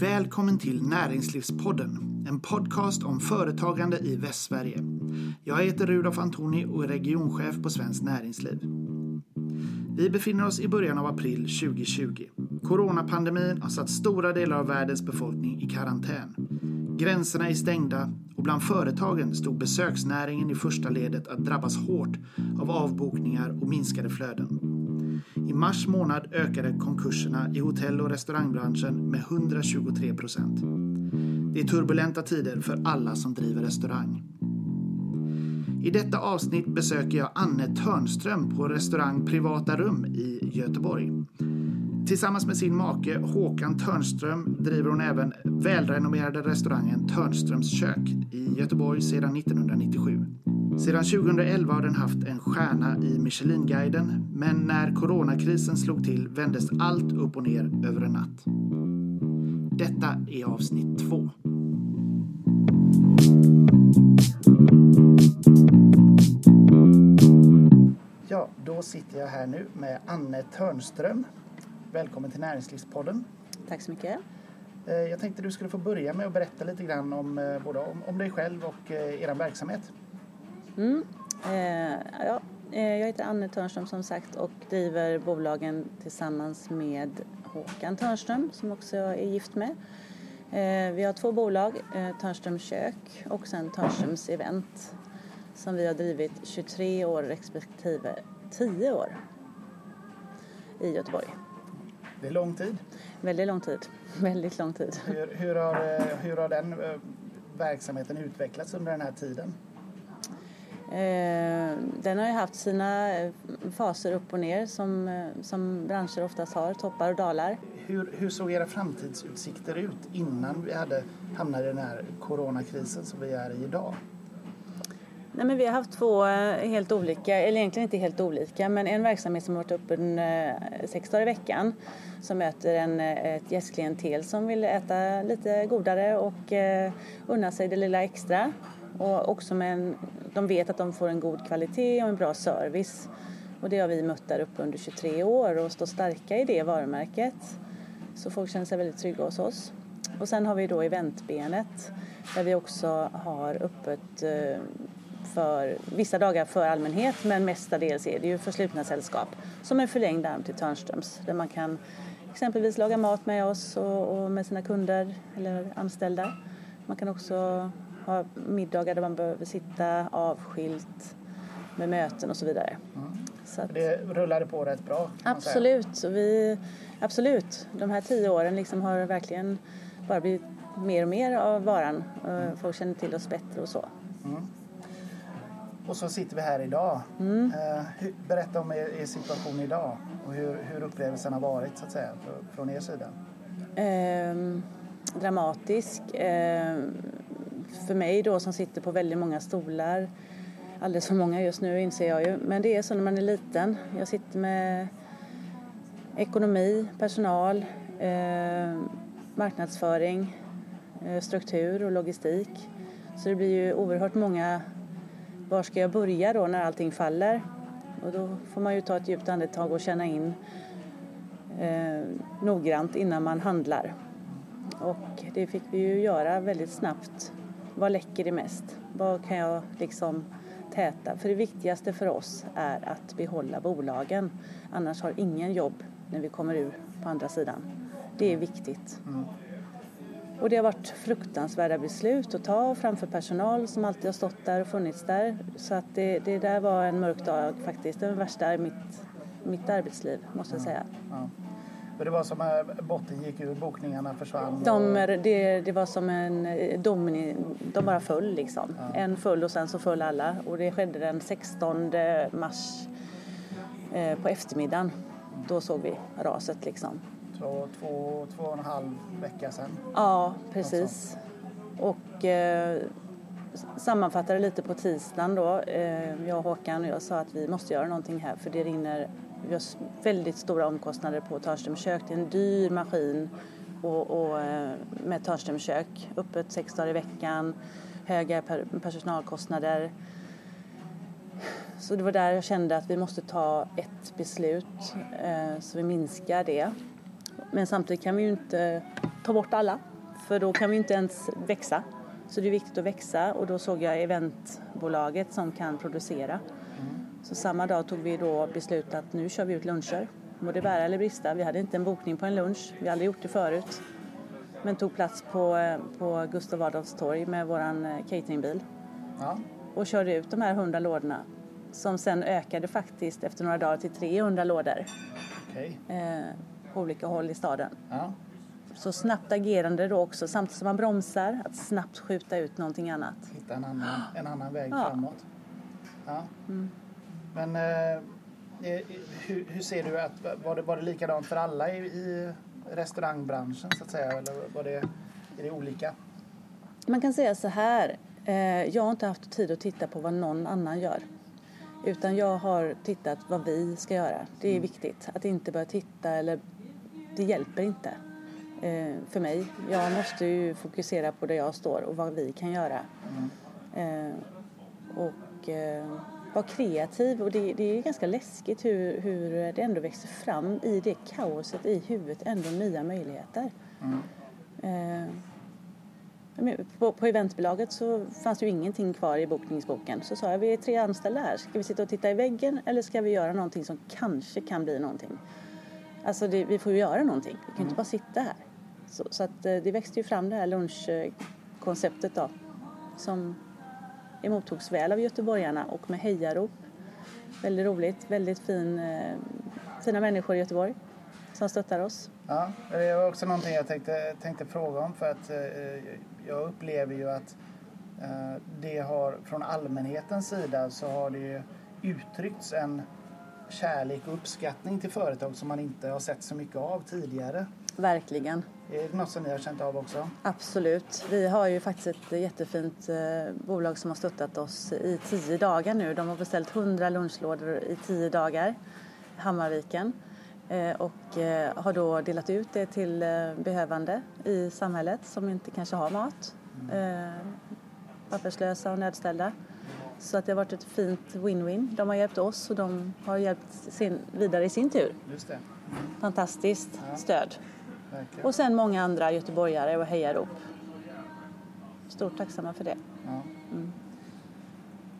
Välkommen till Näringslivspodden, en podcast om företagande i Västsverige. Jag heter Rudolf Antoni och är regionchef på Svenskt Näringsliv. Vi befinner oss i början av april 2020. Coronapandemin har satt stora delar av världens befolkning i karantän. Gränserna är stängda och bland företagen stod besöksnäringen i första ledet att drabbas hårt av avbokningar och minskade flöden. I mars månad ökade konkurserna i hotell och restaurangbranschen med 123 procent. Det är turbulenta tider för alla som driver restaurang. I detta avsnitt besöker jag Anne Törnström på restaurang Privata Rum i Göteborg. Tillsammans med sin make Håkan Törnström driver hon även välrenommerade restaurangen Törnströms kök i Göteborg sedan 1997. Sedan 2011 har den haft en stjärna i Michelinguiden, men när coronakrisen slog till vändes allt upp och ner över en natt. Detta är avsnitt två. Ja, då sitter jag här nu med Anne Törnström. Välkommen till Näringslivspodden. Tack så mycket. Eh, Jag tänkte du skulle få börja med att berätta lite grann om, eh, både om, om dig själv och eh, er verksamhet. Mm. Eh, ja, eh, jag heter Anne Törnström som sagt och driver bolagen tillsammans med Håkan Törnström som också jag är gift med. Eh, vi har två bolag, eh, Törnströms kök och sen Törnströms event som vi har drivit 23 år respektive 10 år i Göteborg. Det är lång tid. Väldigt lång tid. Väldigt lång tid. Hur, hur, har, hur har den verksamheten utvecklats under den här tiden? Eh, Den har ju haft sina eh, faser upp och ner som, eh, som branscher oftast har, toppar och dalar. Hur, hur såg era framtidsutsikter ut innan vi hade hamnat i den här coronakrisen som vi är i idag? Nej, men vi har haft två helt olika, eller egentligen inte helt olika, men en verksamhet som har varit öppen sex dagar i veckan som möter en, ett gästklientel som vill äta lite godare och unna sig det lilla extra. Och också med en, de vet att de får en god kvalitet och en bra service. Och det har vi mött där uppe under 23 år och står starka i det varumärket. Så folk känner sig väldigt trygga hos oss. Och sen har vi då eventbenet där vi också har öppet eh, för vissa dagar för allmänhet men mestadels är det ju för slutna sällskap som en förlängd arm till Törnströms där man kan exempelvis laga mat med oss och, och med sina kunder eller anställda. Man kan också ha middagar där man behöver sitta avskilt med möten och så vidare. Så att, Det rullade på rätt bra. absolut, vi, absolut. De här tio åren liksom har verkligen bara blivit mer och mer av varan. Eh, Folk känner till oss bättre och så. Och så sitter vi här idag. Mm. Eh, berätta om er, er situation idag och hur, hur upplevelsen har varit så att säga från er sida. Ehm, dramatisk. Ehm, för mig då som sitter på väldigt många stolar. Alldeles för många just nu inser jag ju. Men det är så när man är liten. Jag sitter med ekonomi, personal, eh, marknadsföring, eh, struktur och logistik. Så det blir ju oerhört många var ska jag börja då när allting faller? Och då får man ju ta ett djupt andetag och känna in eh, noggrant innan man handlar. Och det fick vi ju göra väldigt snabbt. Vad läcker det mest? Vad kan jag liksom täta? För det viktigaste för oss är att behålla bolagen. Annars har ingen jobb när vi kommer ur på andra sidan. Det är viktigt. Och det har varit fruktansvärda beslut att ta framför personal som alltid har stått där och funnits där. Så att det, det där var en mörk dag faktiskt. Den värsta i mitt, mitt arbetsliv måste jag säga. Ja. För det var som att botten gick ur, bokningarna försvann. De, det, det var som en eh, domini, de bara föll liksom. En föll och sen så föll alla. Och det skedde den 16 mars eh, på eftermiddagen. Då såg vi raset liksom. så två, två och en halv vecka sedan. Ja, precis. Och eh, sammanfattade lite på tisdagen då, eh, jag och Håkan och jag sa att vi måste göra någonting här för det rinner, vi har väldigt stora omkostnader på Törnströms kök. Det är en dyr maskin och, och, eh, med Törnströms kök, öppet sex dagar i veckan, höga personalkostnader. Så det var där jag kände att vi måste ta ett beslut eh, så vi minskar det. Men samtidigt kan vi ju inte ta bort alla, för då kan vi inte ens växa. Så det är viktigt att växa och då såg jag eventbolaget som kan producera. Så samma dag tog vi då beslut att nu kör vi ut luncher. Må det bära eller brista. Vi hade inte en bokning på en lunch. Vi hade aldrig gjort det förut. Men tog plats på, eh, på Gustav Adolfs torg med vår eh, cateringbil. Ja. Och körde ut de här 100 lådorna. Som sen ökade faktiskt efter några dagar till 300 lådor. Okej. Eh, på olika håll i staden. Ja. Så snabbt agerande då också samtidigt som man bromsar. Att snabbt skjuta ut någonting annat. Hitta en annan, en annan väg Ja. framåt. Ja. Men eh, hur, hur ser du att, var det, var det likadant för alla i, i restaurangbranschen så att säga? Eller var det, är det olika? Man kan säga så här. Eh, jag har inte haft tid att titta på vad någon annan gör. Utan jag har tittat vad vi ska göra. Det är viktigt. Att inte börja titta eller... Det hjälper inte eh, för mig. Jag måste ju fokusera på där jag står och vad vi kan göra. Eh, och eh, vara kreativ. Och det, det är ganska läskigt hur, hur det ändå växer fram i det kaoset i huvudet. Ändå nya möjligheter. Eh, men på, på eventbolaget så fanns det ju ingenting kvar i bokningsboken. Så sa jag, vi är tre anställda här. Ska vi sitta och titta i väggen eller ska vi göra någonting som kanske kan bli någonting? Alltså det, vi får ju göra någonting. Vi kan ju inte bara sitta här. Så, så att eh, det växte ju fram det här lunchkonceptet då. Som emottogs väl av göteborgarna och med hejarop. Väldigt roligt, väldigt fin, eh, fina människor i Göteborg som stöttar oss. Ja, det var också någonting jag tänkte, tänkte fråga om för att eh, jag upplever ju att eh, det har från allmänhetens sida så har det ju uttryckts en kärlek och uppskattning till företag som man inte har sett så mycket av tidigare. Verkligen. Är det något som ni har känt av också? Absolut. Vi har ju faktiskt ett jättefint eh, bolag som har stöttat oss i tio dagar nu. De har beställt 100 lunchlådor i tio dagar, Hammarviken. Eh, och eh, har då delat ut det till eh, behövande i samhället som inte kanske har mat. Eh, papperslösa och nödställda. Så att det har varit ett fint win-win. De har hjälpt oss och de har hjälpt sin, vidare i sin tur. Just det, Fantastiskt stöd. Och sen många andra göteborgare och hejarop. Stort tacksamma för det. Ja.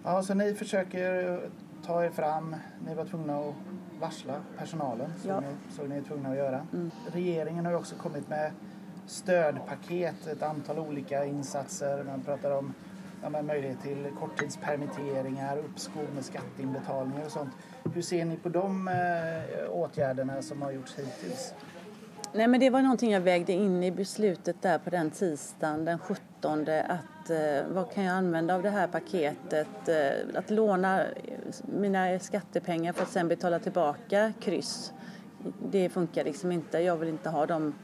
ja, så ni försöker ta er fram. Ni var tvungna att varsla personalen, så, Ja. ni, så ni är tvungna att göra. Regeringen har ju också kommit med stödpaket, ett antal olika insatser. Man pratar om ja, möjlighet till korttidspermitteringar, uppskov med skatteinbetalningar och sånt. Hur ser ni på de eh, åtgärderna som har gjorts hittills? Nej, men det var någonting jag vägde in i beslutet där på den tisdagen den 17 att eh, vad kan jag använda av det här paketet? Eh, att låna eh, mina skattepengar för att sen betala tillbaka kryss. Det funkar liksom inte. Jag vill inte ha de,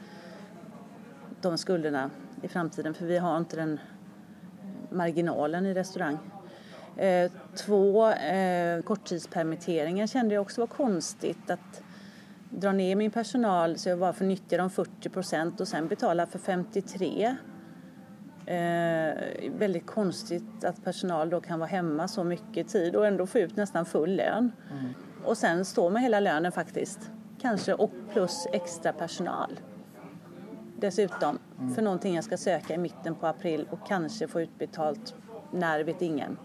de skulderna i framtiden för vi har inte den marginalen i restaurang. Eh, två, eh, korttidspermitteringar kände jag också var konstigt. att dra ner min personal så jag bara får nyttja de 40 procent och sen betala för 53. Eh, väldigt konstigt att personal då kan vara hemma så mycket tid och ändå få ut nästan full lön. Och sen stå med hela lönen faktiskt. Kanske och plus extra personal. Dessutom för någonting jag ska söka i mitten på april och kanske få utbetalt när vet ingen.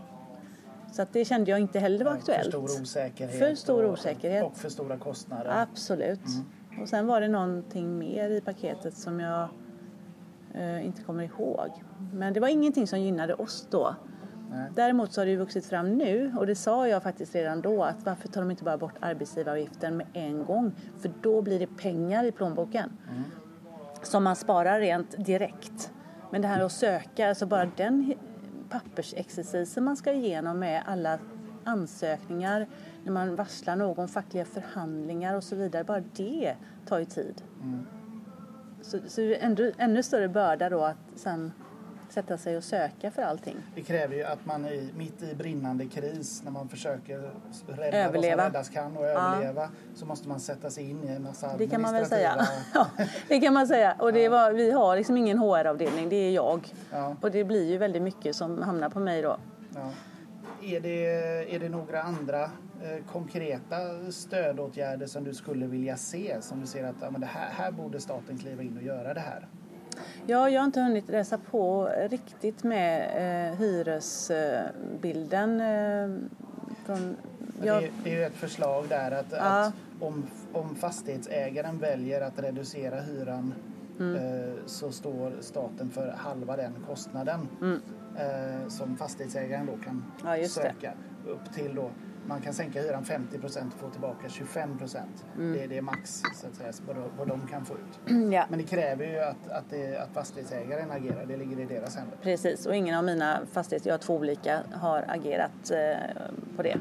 Så att det kände jag inte heller var aktuellt. För stor osäkerhet. För stor osäkerhet. Och för stora kostnader. Absolut. Och sen var det någonting mer i paketet som jag eh, inte kommer ihåg. Men det var ingenting som gynnade oss då. Nej. Däremot så har det vuxit fram nu och det sa jag faktiskt redan då att varför tar de inte bara bort arbetsgivaravgiften med en gång? För då blir det pengar i plånboken som man sparar rent direkt. Men det här att söka, alltså bara den pappersexercisen man ska igenom med alla ansökningar, när man varslar någon, fackliga förhandlingar och så vidare, bara det tar ju tid. Så, så det är ändå, ännu större börda då att sen sätta sig och söka för allting. Det kräver ju att man är mitt i brinnande kris när man försöker rädda Överleva. vad som räddas kan och överleva så måste man sätta sig in i en massa Det kan man väl säga. Ja, det kan man säga. Och det var, vi har liksom ingen HR-avdelning, det är jag. Ja. Och det blir ju väldigt mycket som hamnar på mig då. Ja. Är, det, är det några andra eh, konkreta stödåtgärder som du skulle vilja se? Som du ser att ja, men det här, här borde staten kliva in och göra det här? Ja, jag har inte hunnit läsa på riktigt med eh, hyresbilden. Eh, från, jag... det, det, är ju ett förslag där att, ja. att om, om fastighetsägaren väljer att reducera hyran mm. eh, så står staten för halva den kostnaden mm. eh, som fastighetsägaren då kan ja, söka upp till då man kan sänka hyran 50 procent och få tillbaka 25 procent. Mm. Det, det är max så att säga, vad, vad de kan få ut. Ja. Men det kräver ju att, att, det, att fastighetsägaren agerar. Det ligger i deras händer. Precis, och ingen av mina fastigheter, jag har två olika, har agerat eh, på det.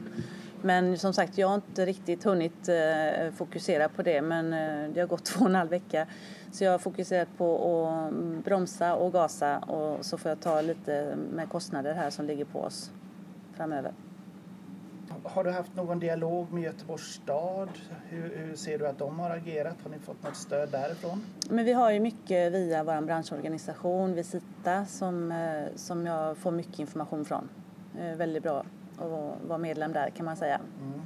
Men som sagt, jag har inte riktigt hunnit eh, fokusera på det men eh, det har gått två och en halv vecka. Så jag har fokuserat på att bromsa och gasa och så får jag ta lite med kostnader här som ligger på oss framöver. Har du haft någon dialog med Göteborgs stad? Hur, hur, ser du att de har agerat? Har ni fått något stöd därifrån? Men vi har ju mycket via vår branschorganisation Visita som, eh, som jag får mycket information från. Väldigt bra att vara medlem där kan man säga. Mm.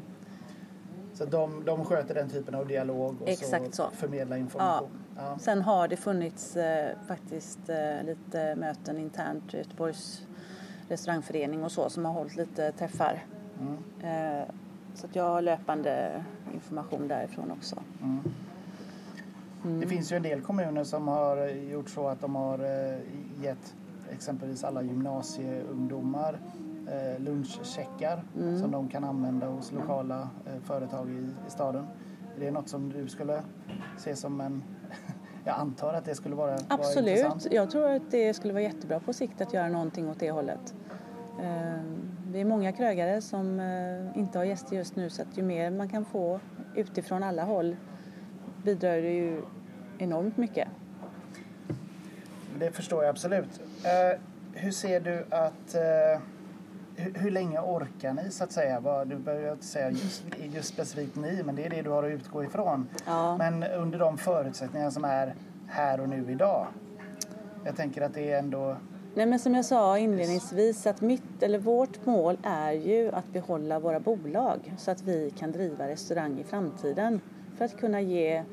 Så de, de sköter den typen av dialog och Exakt så, så. förmedlar information? Ja. ja. Sen har det funnits eh, faktiskt eh, lite möten internt, Göteborgs restaurangförening och så som har hållit lite träffar. Mm. Så att jag har löpande information därifrån också. Mm. Mm. Det finns ju en del kommuner som har gjort så att de har eh, gett exempelvis alla gymnasieungdomar eh, lunchcheckar mm. som de kan använda hos lokala företag i, staden. Är det något som du skulle se som en jag antar att det skulle vara, Absolut. Vara jag tror att det skulle vara jättebra på sikt att göra någonting åt det hållet. Eh, det är många krögare som eh, inte har gäster just nu så att ju mer man kan få utifrån alla håll bidrar det ju enormt mycket. Det förstår jag absolut. Eh, hur ser du att hur, hur, länge orkar ni så att säga? Du behöver inte säga just, just, specifikt ni, men det är det du har att utgå ifrån. Ja. Men under de förutsättningar som är här och nu idag. Jag tänker att det är ändå Nej, men som jag sa inledningsvis att mitt, eller vårt mål är ju att behålla våra bolag så att vi kan driva restaurang i framtiden för att kunna ge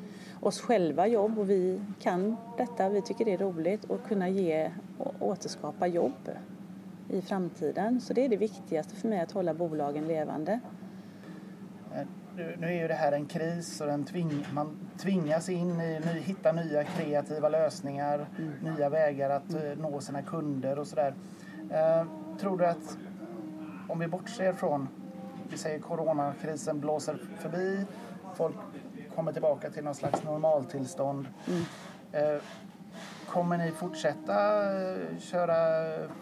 oss själva jobb och vi kan detta, vi tycker det är roligt och kunna ge och återskapa jobb i framtiden. Så det är det viktigaste för mig, att hålla bolagen levande. Eh, nu är ju det här en kris och den tving, man tvingas in i ny, hitta nya kreativa lösningar, mm. nya vägar att mm. nå sina kunder och sådär. Eh, tror du att om vi bortser från, vi säger coronakrisen blåser förbi, folk kommer tillbaka till någon slags normaltillstånd. Mm. Eh, Kommer ni fortsätta eh, köra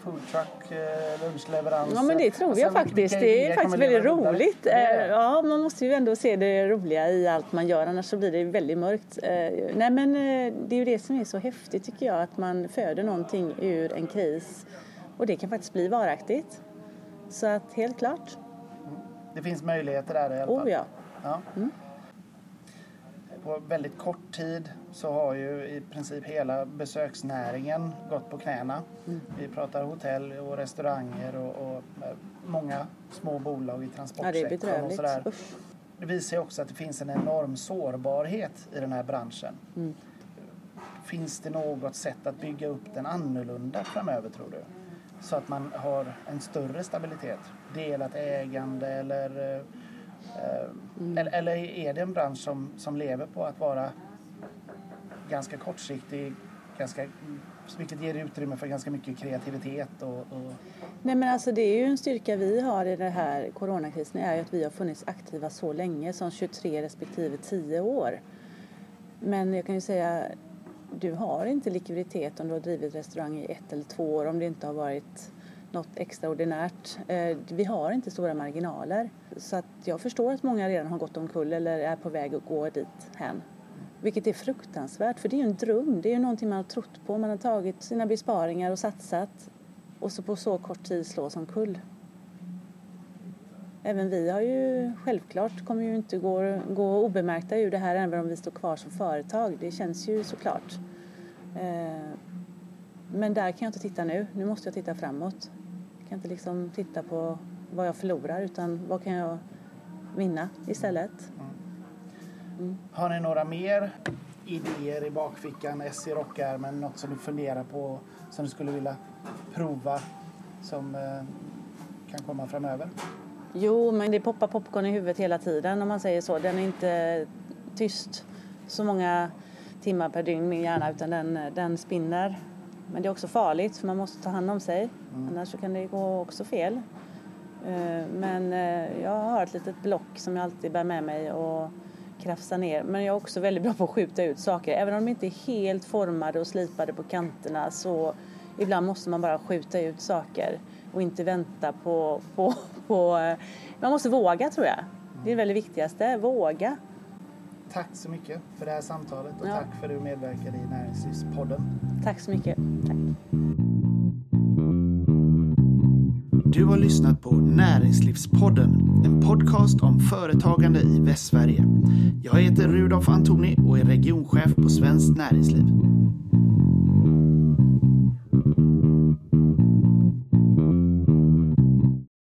foodtruck, eh, lunchleveranser? Ja men det tror jag faktiskt. Det är faktiskt väldigt roligt. Eh, ja, man måste ju ändå se det roliga i allt man gör annars så blir det väldigt mörkt. Nej men det är ju det som är så häftigt tycker jag att man föder någonting ur en kris och det kan faktiskt bli varaktigt. Så att helt klart. Det finns möjligheter där i alla fall? Oh ja. ja. Mm på väldigt kort tid så har ju i princip hela besöksnäringen gått på knäna. Mm. Vi pratar hotell och restauranger och, och eh, många små bolag i transportsektorn ja, och sådär. Det visar ju också att det finns en enorm sårbarhet i den här branschen. Mm. Finns det något sätt att bygga upp den annorlunda framöver tror du? Så att man har en större stabilitet? Delat ägande eller eh, Mm. Eller, eller, är det en bransch som, som lever på att vara ganska kortsiktig, ganska, vilket ger utrymme för ganska mycket kreativitet? Och, och... Nej, men alltså det är ju en styrka vi har i den här coronakrisen är ju att vi har funnits aktiva så länge, som 23 respektive 10 år. Men jag kan ju säga, du har inte likviditet om du har drivit restaurang i ett eller två år om det inte har varit något extraordinärt. Eh, vi har inte stora marginaler. Så att jag förstår att många redan har gått omkull eller är på väg att gå dit hän. Vilket är fruktansvärt, för det är ju en dröm. Det är ju någonting man har trott på. Man har tagit sina besparingar och satsat och så på så kort tid slås omkull. Även vi har ju självklart kommer ju inte gå, gå obemärkta ur det här även om vi står kvar som företag. Det känns ju såklart. Eh, men där kan jag inte titta nu. Nu måste jag titta framåt. Jag kan inte liksom titta på vad jag förlorar utan vad kan jag vinna istället. Mm. Mm. Har ni några mer idéer i bakfickan, S i rockärmen, något som du funderar på som du skulle vilja prova som eh, kan komma framöver? Jo, men det poppar popcorn i huvudet hela tiden om man säger så. Den är inte tyst så många timmar per dygn, min hjärna, utan den, den spinner. Men det är också farligt för man måste ta hand om sig. Mm. Annars kan det gå också fel. Eh, men eh, jag har ett litet block som jag alltid bär med mig och krafsar ner. Men jag är också väldigt bra på att skjuta ut saker. Även om de inte är helt formade och slipade på kanterna så ibland måste man bara skjuta ut saker och inte vänta på, på, på... Eh, man måste våga tror jag. Det är det viktigaste, våga. Tack så mycket för det här samtalet och ja. tack för att du medverkade i Näringslivspodden. Tack så mycket. Tack. Du har lyssnat på Näringslivspodden, en podcast om företagande i Västsverige. Jag heter Rudolf Antoni och är regionchef på Svenskt Näringsliv.